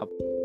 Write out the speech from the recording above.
அப்